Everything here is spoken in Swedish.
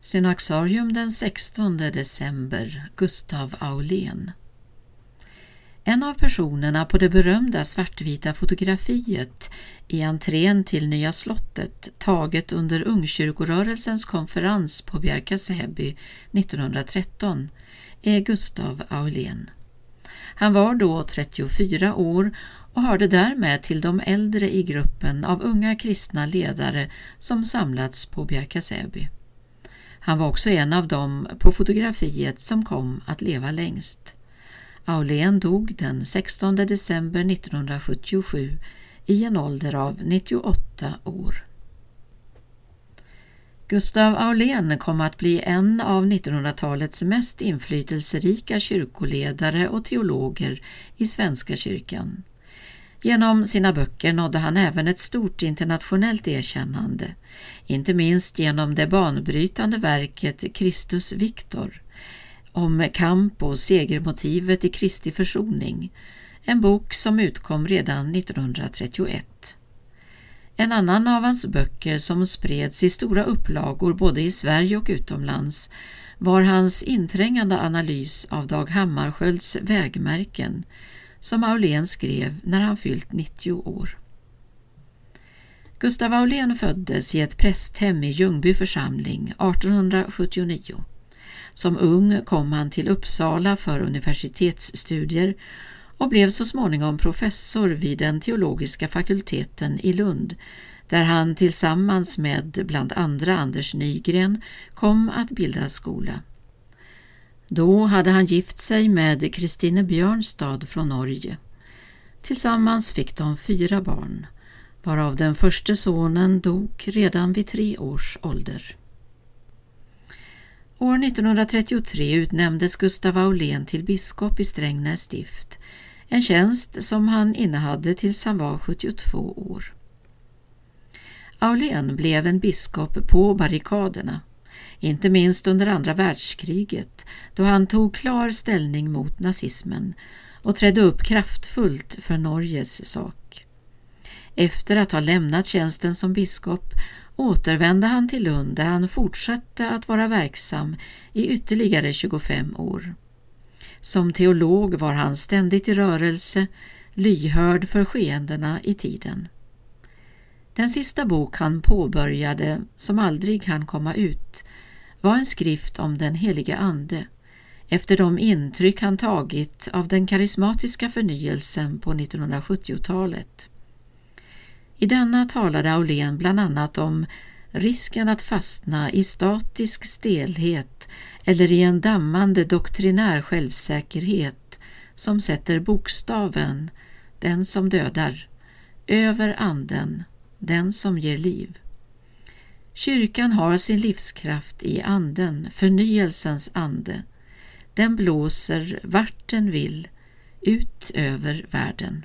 Synaxarium den 16 december Gustav Aulén En av personerna på det berömda svartvita fotografiet i entrén till Nya slottet taget under ungkyrkorörelsens konferens på Bjärka Säby 1913 är Gustav Aulén. Han var då 34 år och hörde därmed till de äldre i gruppen av unga kristna ledare som samlats på Bjärka Säby. Han var också en av dem på fotografiet som kom att leva längst. Aulén dog den 16 december 1977 i en ålder av 98 år. Gustav Aulén kom att bli en av 1900-talets mest inflytelserika kyrkoledare och teologer i Svenska kyrkan. Genom sina böcker nådde han även ett stort internationellt erkännande, inte minst genom det banbrytande verket Kristus Victor om kamp och segermotivet i Kristi försoning, en bok som utkom redan 1931. En annan av hans böcker som spreds i stora upplagor både i Sverige och utomlands var hans inträngande analys av Dag Hammarskjölds vägmärken som Aulén skrev när han fyllt 90 år. Gustav Aulén föddes i ett prästhem i Ljungby församling 1879. Som ung kom han till Uppsala för universitetsstudier och blev så småningom professor vid den teologiska fakulteten i Lund där han tillsammans med bland andra Anders Nygren kom att bilda skola. Då hade han gift sig med Kristine Björnstad från Norge. Tillsammans fick de fyra barn, varav den första sonen dog redan vid tre års ålder. År 1933 utnämndes Gustav Aulén till biskop i Strängnäs stift, en tjänst som han innehade tills han var 72 år. Aulén blev en biskop på barrikaderna inte minst under andra världskriget då han tog klar ställning mot nazismen och trädde upp kraftfullt för Norges sak. Efter att ha lämnat tjänsten som biskop återvände han till Lund där han fortsatte att vara verksam i ytterligare 25 år. Som teolog var han ständigt i rörelse, lyhörd för skeendena i tiden. Den sista bok han påbörjade, som aldrig hann komma ut, var en skrift om den helige Ande efter de intryck han tagit av den karismatiska förnyelsen på 1970-talet. I denna talade Aulén bland annat om risken att fastna i statisk stelhet eller i en dammande doktrinär självsäkerhet som sätter bokstaven, den som dödar, över anden, den som ger liv. Kyrkan har sin livskraft i anden, förnyelsens ande. Den blåser vart den vill, ut över världen.